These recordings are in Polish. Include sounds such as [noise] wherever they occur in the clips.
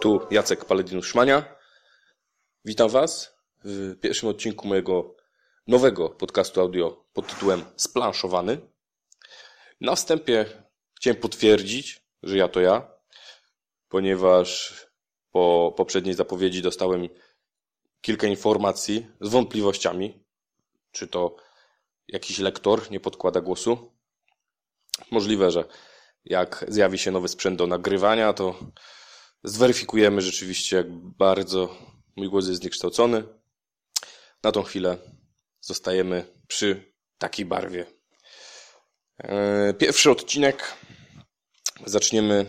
Tu Jacek Paladinus-Szmania. Witam Was w pierwszym odcinku mojego nowego podcastu audio pod tytułem Splanszowany. Na wstępie chciałem potwierdzić, że ja to ja, ponieważ po poprzedniej zapowiedzi dostałem kilka informacji z wątpliwościami, czy to jakiś lektor nie podkłada głosu. Możliwe, że jak zjawi się nowy sprzęt do nagrywania, to zweryfikujemy rzeczywiście, jak bardzo mój głos jest zniekształcony. Na tą chwilę zostajemy przy takiej barwie. E, pierwszy odcinek. Zaczniemy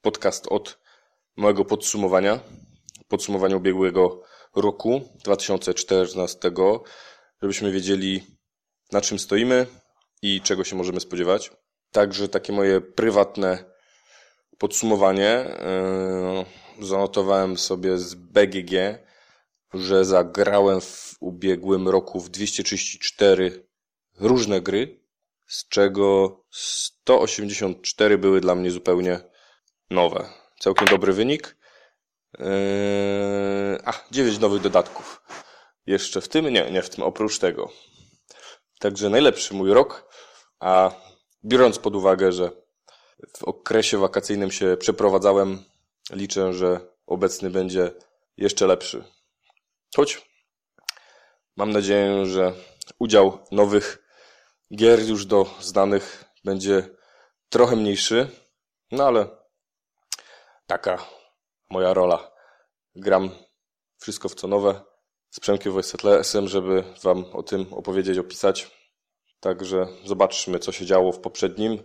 podcast od małego podsumowania. Podsumowania ubiegłego roku 2014, żebyśmy wiedzieli na czym stoimy i czego się możemy spodziewać. Także takie moje prywatne podsumowanie. Yy, zanotowałem sobie z BGG, że zagrałem w ubiegłym roku w 234 różne gry, z czego 184 były dla mnie zupełnie nowe. Całkiem dobry wynik. Yy, a, 9 nowych dodatków. Jeszcze w tym? Nie, nie w tym, oprócz tego. Także najlepszy mój rok, a biorąc pod uwagę, że w okresie wakacyjnym się przeprowadzałem, liczę, że obecny będzie jeszcze lepszy. Choć mam nadzieję, że udział nowych gier już do znanych będzie trochę mniejszy, no ale taka moja rola. Gram wszystko w co nowe z Przemkiem Wojsetlesem, żeby Wam o tym opowiedzieć, opisać. Także zobaczmy, co się działo w poprzednim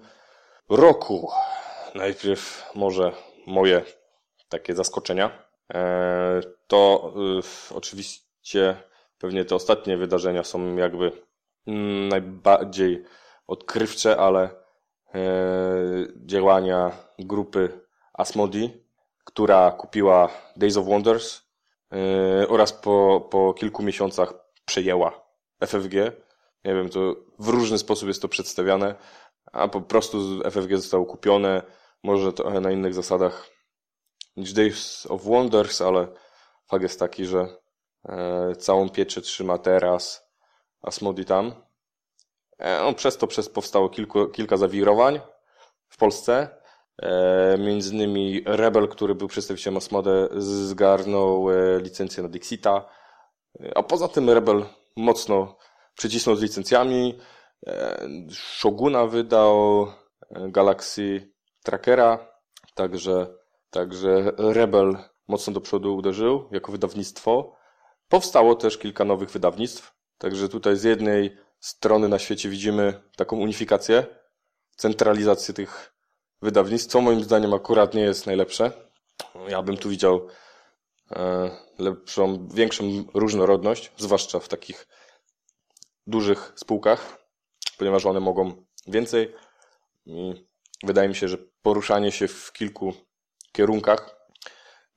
roku. Najpierw może moje takie zaskoczenia. E, to y, oczywiście pewnie te ostatnie wydarzenia są jakby mm, najbardziej odkrywcze, ale e, działania grupy Asmodi, która kupiła Days of Wonders oraz po, po kilku miesiącach przejęła FFG. Nie wiem, to w różny sposób jest to przedstawiane, a po prostu FFG zostało kupione, może trochę na innych zasadach niż Days of Wonders, ale fakt jest taki, że e, całą pieczę trzyma teraz Asmodi tam. No, przez to przez powstało kilku, kilka zawirowań w Polsce. E, między innymi Rebel, który był przedstawicielem Asmode, zgarnął e, licencję na Dixita. E, a poza tym Rebel mocno przycisnął z licencjami. Shoguna wydał Galaxy Trackera, także, także Rebel mocno do przodu uderzył jako wydawnictwo. Powstało też kilka nowych wydawnictw, także tutaj z jednej strony na świecie widzimy taką unifikację, centralizację tych wydawnictw, co moim zdaniem akurat nie jest najlepsze. Ja bym tu widział e, lepszą, większą różnorodność, zwłaszcza w takich dużych spółkach, ponieważ one mogą więcej. I wydaje mi się, że poruszanie się w kilku kierunkach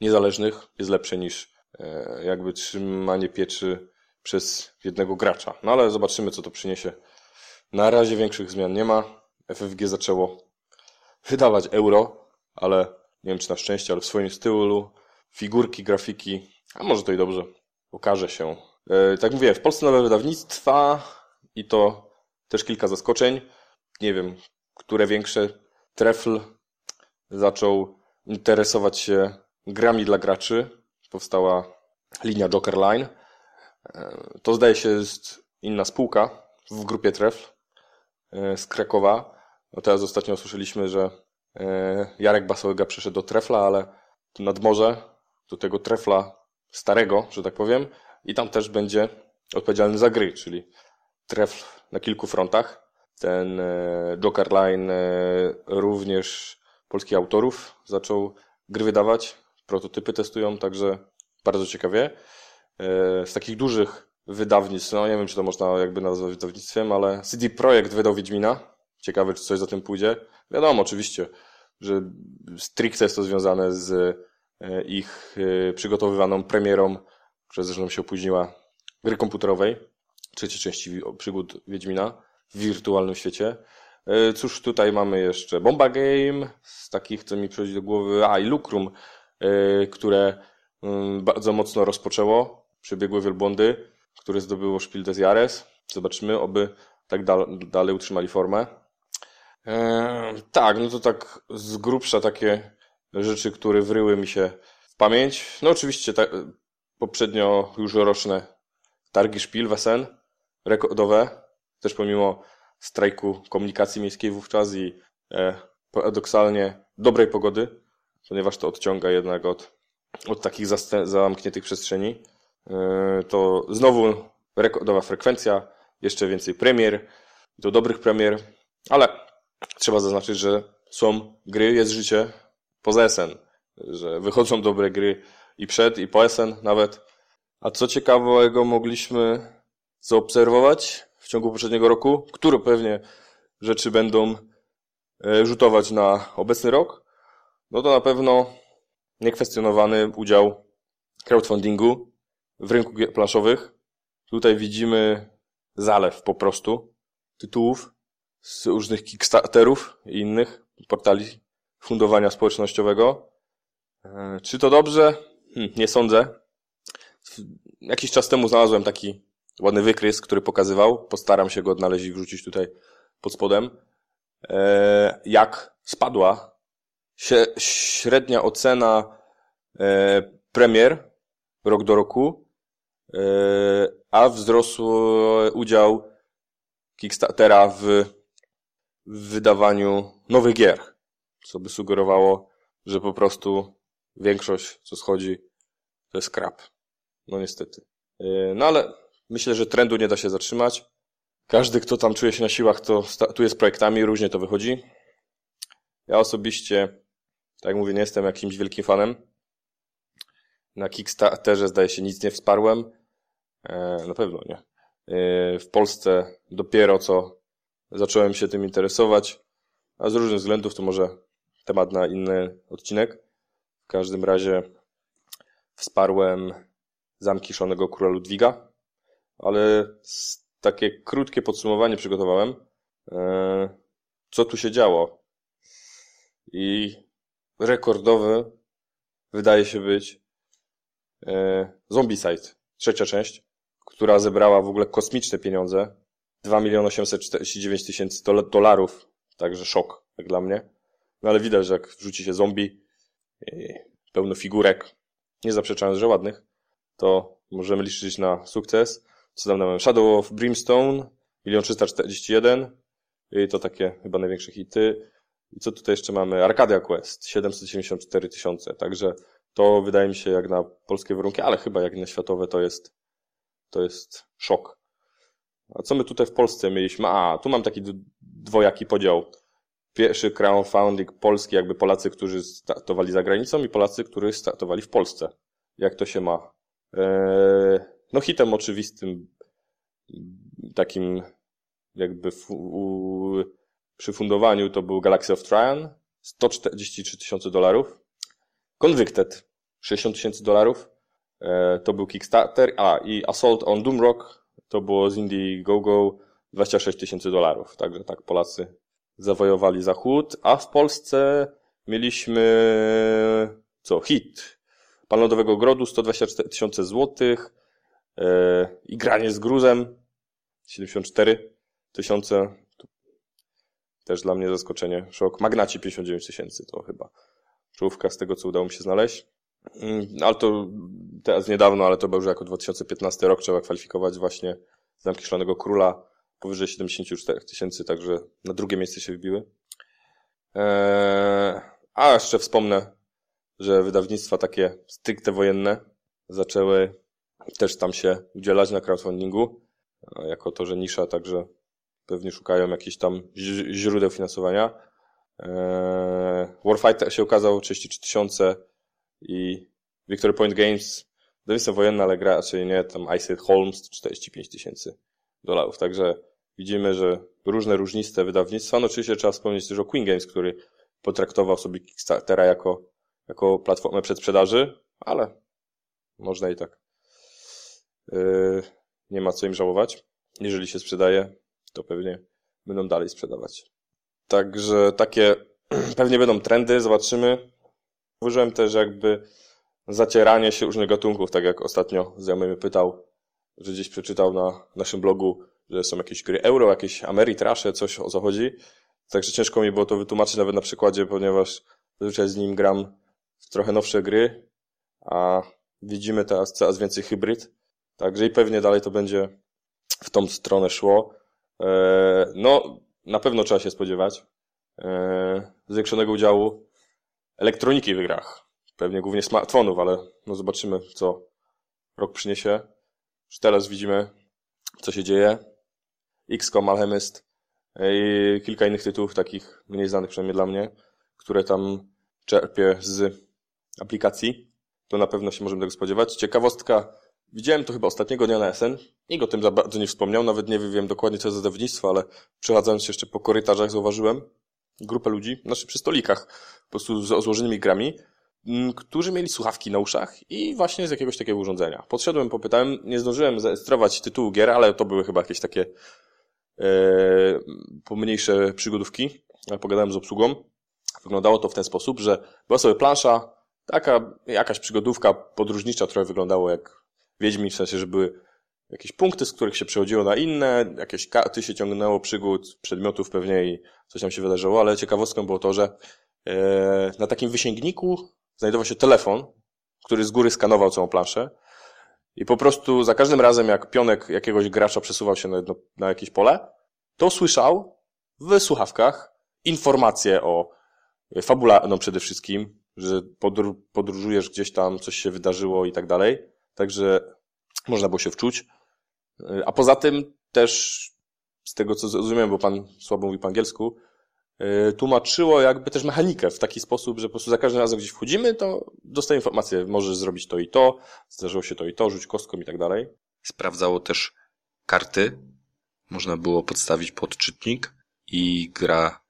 niezależnych jest lepsze niż e, jakby trzymanie pieczy przez jednego gracza. No ale zobaczymy, co to przyniesie. Na razie większych zmian nie ma. FFG zaczęło wydawać euro, ale nie wiem czy na szczęście, ale w swoim stylu, figurki, grafiki, a może to i dobrze, okaże się. E, tak mówię, w Polsce nowe wydawnictwa i to też kilka zaskoczeń. Nie wiem, które większe. Trefl zaczął interesować się grami dla graczy. Powstała linia Joker Line. E, to zdaje się jest inna spółka w grupie Trefl e, z Krakowa. No teraz ostatnio usłyszeliśmy, że e, Jarek Basołega przyszedł do Trefla, ale nad morze, do tego Trefla starego, że tak powiem, i tam też będzie odpowiedzialny za gry, czyli Trefl na kilku frontach. Ten Joker Line również polskich autorów zaczął gry wydawać, prototypy testują, także bardzo ciekawie. Z takich dużych wydawnictw, no nie wiem, czy to można jakby nazwać wydawnictwem, ale CD Projekt wydał Wiedźmina. Ciekawe, czy coś za tym pójdzie. Wiadomo, oczywiście, że stricte jest to związane z ich przygotowywaną premierą, która zresztą się opóźniła, gry komputerowej, trzeciej części przygód Wiedźmina. w wirtualnym świecie. E, cóż, tutaj mamy jeszcze Bomba Game, z takich, co mi przychodzi do głowy, a i Lucrum, e, które mm, bardzo mocno rozpoczęło, przebiegły wielbłądy, które zdobyło Spiel des Jahres. Zobaczymy, oby tak dalej utrzymali formę. Eee, tak, no to tak z grubsza takie rzeczy, które wryły mi się w pamięć. No oczywiście tak, poprzednio już roczne targi Szpil, Wesen, rekordowe, też pomimo strajku komunikacji miejskiej wówczas i e, paradoksalnie dobrej pogody, ponieważ to odciąga jednak od, od takich zamkniętych przestrzeni. E, to znowu rekordowa frekwencja, jeszcze więcej premier, do dobrych premier, ale trzeba zaznaczyć, że są gry, jest życie poza SN, że wychodzą dobre gry i przed, i po SN nawet. A co ciekawego mogliśmy zaobserwować w ciągu poprzedniego roku, które pewnie rzeczy będą e, rzutować na obecny rok, no to na pewno niekwestionowany udział crowdfundingu w rynku planszowych. Tutaj widzimy zalew po prostu tytułów z różnych Kickstarterów i innych portali fundowania społecznościowego. E, czy to dobrze? Hm, nie sądzę. Jakiś czas temu znalazłem taki ładny wykres, który pokazywał, postaram się go odnaleźć i wrzucić tutaj pod spodem, e, jak spadła średnia ocena e, premier rok do roku, a wzrósł udział Kickstartera w w wydawaniu nowych gier, co by sugerowało, że po prostu większość, co schodzi, to jest krap. No niestety. E, no ale myślę, że trendu nie da się zatrzymać. Każdy, kto tam czuje się na siłach, to tu jest projektami, różnie to wychodzi. Ja osobiście, tak jak mówię, nie jestem jakimś wielkim fanem. Na Kickstarterze zdaje się nic nie wsparłem. E, na pewno nie. E, w Polsce dopiero co zacząłem się tym interesować, a z różnych względów to może temat na inny odcinek. W każdym razie wsparłem Zamki Szalonego Króla Ludwiga, ale takie krótkie podsumowanie przygotowałem, e, co tu się działo. I rekordowy wydaje się być e, Zombicide, trzecia część, która zebrała w ogóle kosmiczne pieniądze. 2 miliony 849 tysięcy dolarów. Także szok, jak dla mnie. No ale widać, że jak wrzuci się zombie, pełno figurek, nie zaprzeczając, że ładnych, to możemy liczyć na sukces. Co tam mamy? Shadow of Brimstone, 1 341 i to takie chyba największe hity. I co tutaj jeszcze mamy? Arcadia Quest, 774 tysiące. Także to wydaje mi się jak na polskie warunki, ale chyba jak na światowe to jest, to jest szok. A co my tutaj w Polsce mieliśmy? A, tu mam taki dwojaki podział. Pierwszy crowdfunding polski, jakby Polacy, którzy startowali za granicą i Polacy, którzy startowali w Polsce. Jak to się ma? Eee, no hitem oczywistym, takim jakby przy fundowaniu to był Galaxy of Tryon, 143 tysiące dolarów. Convicted, 60 tysięcy dolarów. Eee, to był Kickstarter. A, i Assault on Doomrock, to było z Indiegogo 26 tysięcy dolarów. Także tak Polacy zawojowali Zachód, a w Polsce mieliśmy co? Hit. Pan Lodowego Grodu 124 tysiące złotych yy, i granie z gruzem 74 tysiące. Też dla mnie zaskoczenie, szok. Magnaci 59 tysięcy to chyba czołówka z tego, co udało mi się znaleźć. Mm, ale to teraz niedawno, ale to był już jako 2015 rok, trzeba kwalifikować właśnie Zamki Szalonego Króla powyżej 74 tysięcy, także na drugie miejsce się wbiły. Eee, a jeszcze wspomnę, że wydawnictwa takie stricte wojenne zaczęły też tam się udzielać na crowdfundingu, jako to, że nisza, także pewnie szukają jakichś tam źródeł finansowania. Eee, Warfighter się okazał 33 tysiące i Victory Point Games, wydawnictwo wojenne, ale gra raczej nie, tam Ice Holmes 45 tysięcy dolarów. Także widzimy, że różne różniste wydawnictwa. No oczywiście trzeba wspomnieć też o Queen Games, który potraktował sobie Kickstartera jako, jako platformę przedsprzedaży, ale można i tak. Yy, nie ma co im żałować. Jeżeli się sprzedaje, to pewnie będą dalej sprzedawać. Także takie [clears throat] pewnie będą trendy, zobaczymy. Użyłem też jakby zacieranie się różnych gatunków, tak jak ostatnio znajomy mnie pytał, że gdzieś przeczytał na naszym blogu, że są jakieś gry euro, jakieś Ameritrasze, coś o co chodzi. Także ciężko mi było to wytłumaczyć nawet na przykładzie, ponieważ zazwyczaj z nim gram w trochę nowsze gry, a widzimy teraz coraz więcej hybryd. Także i pewnie dalej to będzie w tą stronę szło. Eee, no, na pewno trzeba się spodziewać eee, zwiększonego udziału elektroniki w grach. Pewnie głównie smartfonów, ale no zobaczymy, co rok przyniesie. Już teraz widzimy, co się dzieje. XCOM, Alchemist i kilka innych tytułów, takich mniej znanych przynajmniej dla mnie, które tam czerpię z aplikacji. To na pewno się możemy tego spodziewać. Ciekawostka, widziałem to chyba ostatniego dnia na SN. Nikt o tym za bardzo nie wspomniał, nawet nie wiem dokładnie co za wydawnictwo, ale przechadzając się jeszcze po korytarzach zauważyłem grupę ludzi, znaczy przy stolikach, po prostu z złożonymi grami, którzy mieli słuchawki na uszach i właśnie z jakiegoś takiego urządzenia. Podszedłem, popytałem, nie zdążyłem zarejestrować tytułu gier, ale to były chyba jakieś takie e, pomniejsze przygodówki. Pogadałem z obsługą. Wyglądało to w ten sposób, że była sobie plansza, taka jakaś przygodówka podróżnicza, która wyglądało jak Wiedźmi, w sensie, że były jakieś punkty, z których się przechodziło na inne, jakieś karty się ciągnęło, przygód, przedmiotów pewnie i coś tam się wydarzyło, ale ciekawostką było to, że e, na takim wysięgniku znajdował się telefon, który z góry skanował całą planszę i po prostu za każdym razem, jak pionek jakiegoś gracza przesuwał się na, jedno, na jakieś pole, to słyszał w słuchawkach informacje o fabule, no przede wszystkim, że podróżujesz gdzieś tam, coś się wydarzyło i tak dalej. Także można było się wczuć. A poza tym też, z tego co zrozumiałem, bo pan słabo mówi po angielsku, Y, tłumaczyło jakby też mechanikę w taki sposób, że po prostu za każdym razem gdzieś wchodzimy, to dostaję informację, możesz zrobić to i to, zdarzyło się to i to, rzuć kostką i tak dalej. Sprawdzało też karty, można było podstawić podczytnik i gra,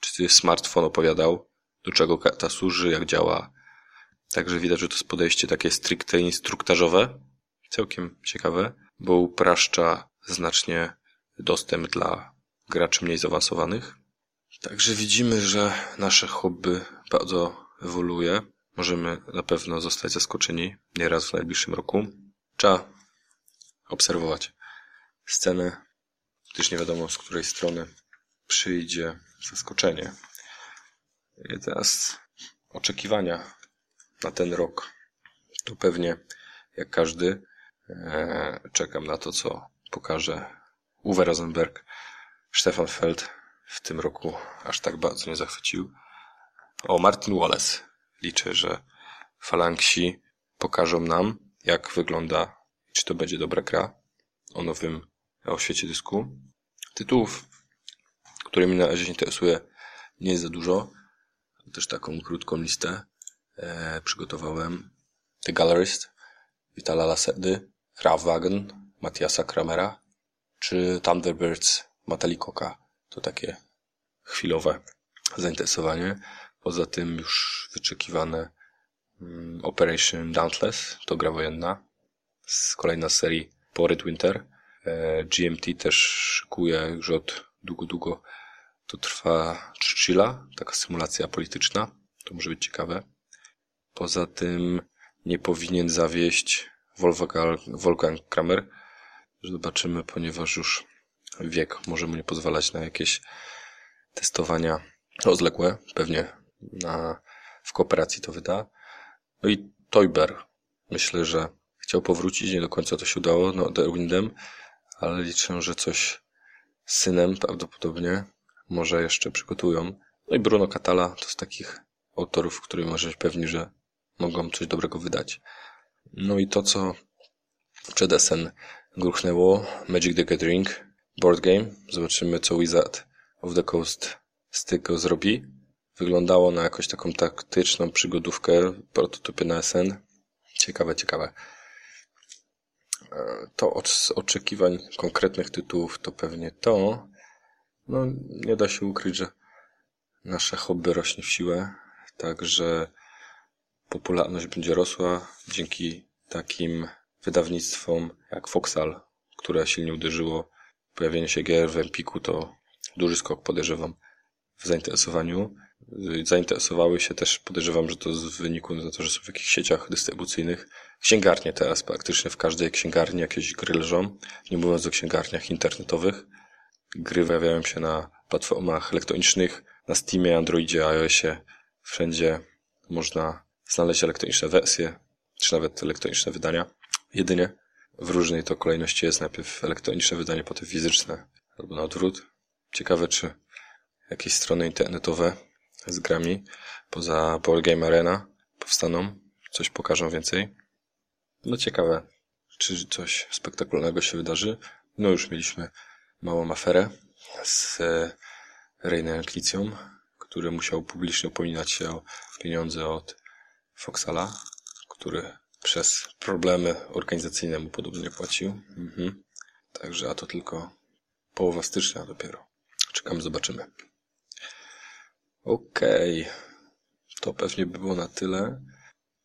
czy smartfon opowiadał, do czego karta służy, jak działa. Także widać, że to jest podejście takie stricte instruktażowe, całkiem ciekawe, bo upraszcza znacznie dostęp dla graczy mniej zaawansowanych. Także widzimy, że nasze hobby bardzo ewoluuje. Możemy na pewno zostać zaskoczeni nieraz w najbliższym roku. Trzeba obserwować scenę, gdyż nie wiadomo z której strony przyjdzie zaskoczenie. I teraz oczekiwania na ten rok. Tu pewnie, jak każdy, e, czekam na to, co pokaże Uwe Rosenberg, Stefan Feld w tym roku aż tak bardzo nie zachwycił. O, Martin Wallace. Liczę, że Falangsi pokażą nam, jak wygląda, czy to będzie dobra gra o nowym, o świecie dysku. Tytułów, którymi na razie się interesuje, nie jest za dużo. Też taką krótką listę e, przygotowałem. The Gallerist, Vitala Lasedy, Ravwagen, Matiasa Kramera, czy Thunderbirds Matalikoka. To takie chwilowe zainteresowanie. Poza tym już wyczekiwane mm, Operation Dauntless, to gra wojenna, z kolejna z serii Pored Winter. E, GMT też szykuje już od długo, długo. To trwa Churchilla, taka symulacja polityczna. To może być ciekawe. Poza tym nie powinien zawieść Wolfgang Kramer. Zobaczymy, ponieważ już wiek może mu nie pozwalać na jakieś testowania rozległe. Pewnie na, w kooperacji to wyda. No i Toyber. Myślę, że chciał powrócić, nie do końca to się udało, no, Windem, ale liczę, że coś z synem prawdopodobnie może jeszcze przygotują. No i Bruno Catala to z takich autorów, których może być pewni, że mogą coś dobrego wydać. No i to, co przed SN gruchnęło, Magic the Gathering, board game. Zobaczymy, co Wizard of the Coast z tego zrobi. Wyglądało na jakąś taką taktyczną przygodówkę, prototypy na SN. Ciekawe, ciekawe. E, to od oczekiwań konkretnych tytułów to pewnie to. No, nie da się ukryć, że nasze hobby rośnie w siłę, także popularność będzie rosła dzięki takim wydawnictwom jak Foxal, które silnie uderzyło pojawienie się gier w Empiku to duży skok, podejrzewam, w zainteresowaniu. Zainteresowały się też, podejrzewam, że to z wyniku na to, że są w jakichś sieciach dystrybucyjnych. Księgarnie teraz praktycznie w każdej księgarni jakieś gry leżą, nie mówiąc o księgarniach internetowych. Gry pojawiają się na platformach elektronicznych, na Steamie, Androidzie, iOSie. Wszędzie można znaleźć elektroniczne wersje, czy nawet elektroniczne wydania. Jedynie w różnej to kolejności jest najpierw elektroniczne wydanie, potem fizyczne, albo na odwrót. Ciekawe, czy jakieś strony internetowe z grami poza Board Game Arena powstaną, coś pokażą więcej. No ciekawe, czy coś spektakularnego się wydarzy. No już mieliśmy małą aferę z e, Reinem Knicją, który musiał publicznie upominać się o pieniądze od Foxala, który przez problemy organizacyjne mu podobnie płacił. Mhm. Także, a to tylko połowa stycznia dopiero. Czekamy, zobaczymy. Okej. Okay. To pewnie by było na tyle.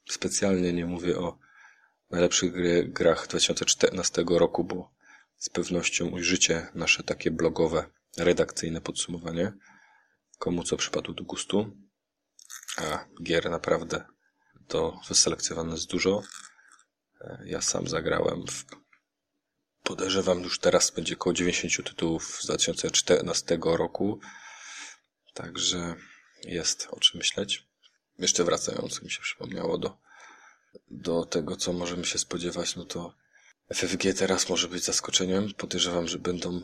Specjalnie nie mówię o najlepszych gry, grach 2014 roku, bo z pewnością ujrzycie nasze takie blogowe, redakcyjne podsumowanie. Komu co przypadło do gustu. A gier naprawdę to wyselekcjonowane jest dużo. Ja sam zagrałem w podejrzewam już teraz będzie około 90 tytułów z 2014 roku. Także jest o czym myśleć. Jeszcze wracając, mi się przypomniało do, do tego, co możemy się spodziewać, no to FFG teraz może być zaskoczeniem. Podejrzewam, że będą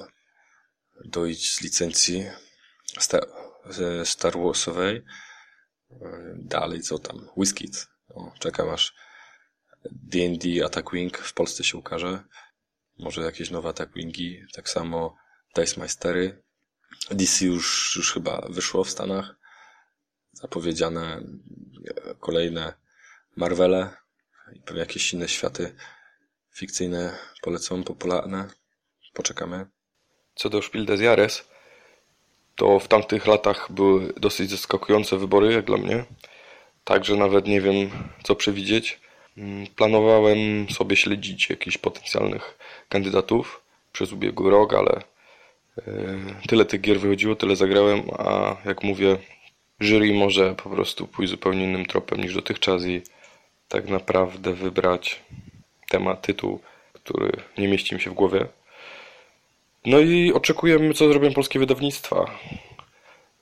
dojść z licencji Star, Star Warsowej. Dalej co tam? Whiskit. No, czekam aż D&D Attack Wing w Polsce się ukaże. Może jakieś nowe Attack Wingi. Tak samo Dice Meistery. DC już, już chyba wyszło w Stanach. Zapowiedziane kolejne Marvele i pewnie jakieś inne światy fikcyjne polecą, popularne. Poczekamy. Co do Spiel des Jahres, to w tamtych latach były dosyć zaskakujące wybory, jak dla mnie. Także nawet nie wiem, co przewidzieć. Mm, planowałem sobie śledzić jakichś potencjalnych kandydatów przez ubiegły rok, ale e, tyle tych gier wychodziło, tyle zagrałem, a jak mówię, jury może po prostu pójść zupełnie innym tropem niż dotychczas i tak naprawdę wybrać temat, tytuł, który nie mieści mi się w głowie. No i oczekujemy, co zrobią polskie wydawnictwa.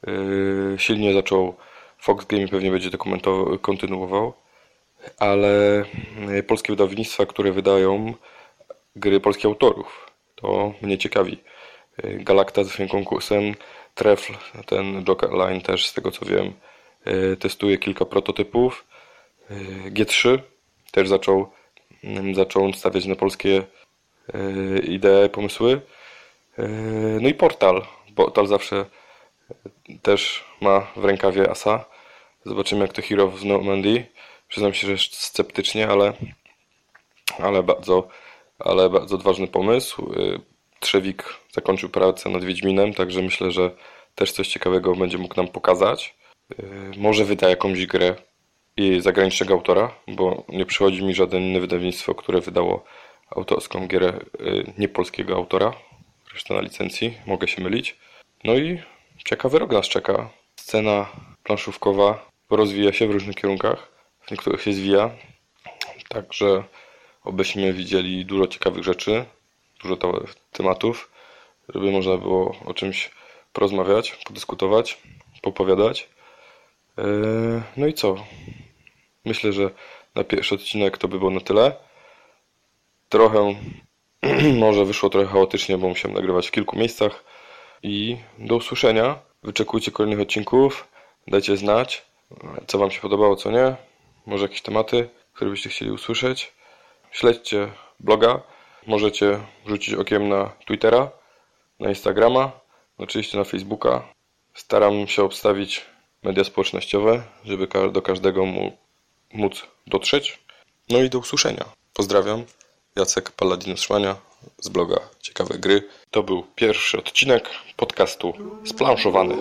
Yy, silnie zaczął Fox Game pewnie będzie to kontynuował, ale polskie wydawnictwa, które wydają gry polskich autorów, to mnie ciekawi. Yy, Galacta z swoim konkursem, Trefl, ten Joker Line też z tego co wiem, yy, testuje kilka prototypów. G3 też zaczął, zaczął stawiać na polskie idee, pomysły. No i portal. Portal zawsze też ma w rękawie asa. Zobaczymy jak to Hero w Normandy. Przyznam się, że sceptycznie, ale, ale, bardzo, ale bardzo odważny pomysł. Y, Trzewik zakończył pracę nad Wiedźminem, także myślę, że też coś ciekawego będzie mógł nam pokazać. Y, może wyda jakąś grę i zagranicznego autora, bo nie przychodzi mi żadne inne wydawnictwo, które wydało autorską gierę y, niepolskiego autora. Reszta na licencji, mogę się mylić. No i ciekawy rok nas czeka. Scena planszówkowa rozwija się w różnych kierunkach, w niektórych się zwija. Także obyśmy widzieli dużo ciekawych rzeczy, dużo tematów, żeby można było o czymś porozmawiać, podyskutować, popowiadać. Eee, no i co? Myślę, że na pierwszy odcinek to by było na tyle. Trochę, [clears throat] może wyszło trochę chaotycznie, bo musiałem nagrywać w kilku miejscach. I do usłyszenia. Wyczekujcie kolejnych odcinków. Dajcie znać, co Wam się podobało, co nie. Może jakieś tematy, które byście chcieli usłyszeć. Śledźcie bloga. Możecie rzucić okiem na Twittera, na Instagrama, oczywiście na Facebooka. Staram się obstawić media społecznościowe, żeby do każdego móc dotrzeć. No i do usłyszenia. Pozdrawiam. Jacek Paladinus Szmania z bloga Ciekawe Gry. To był pierwszy odcinek podcastu Splanszowany.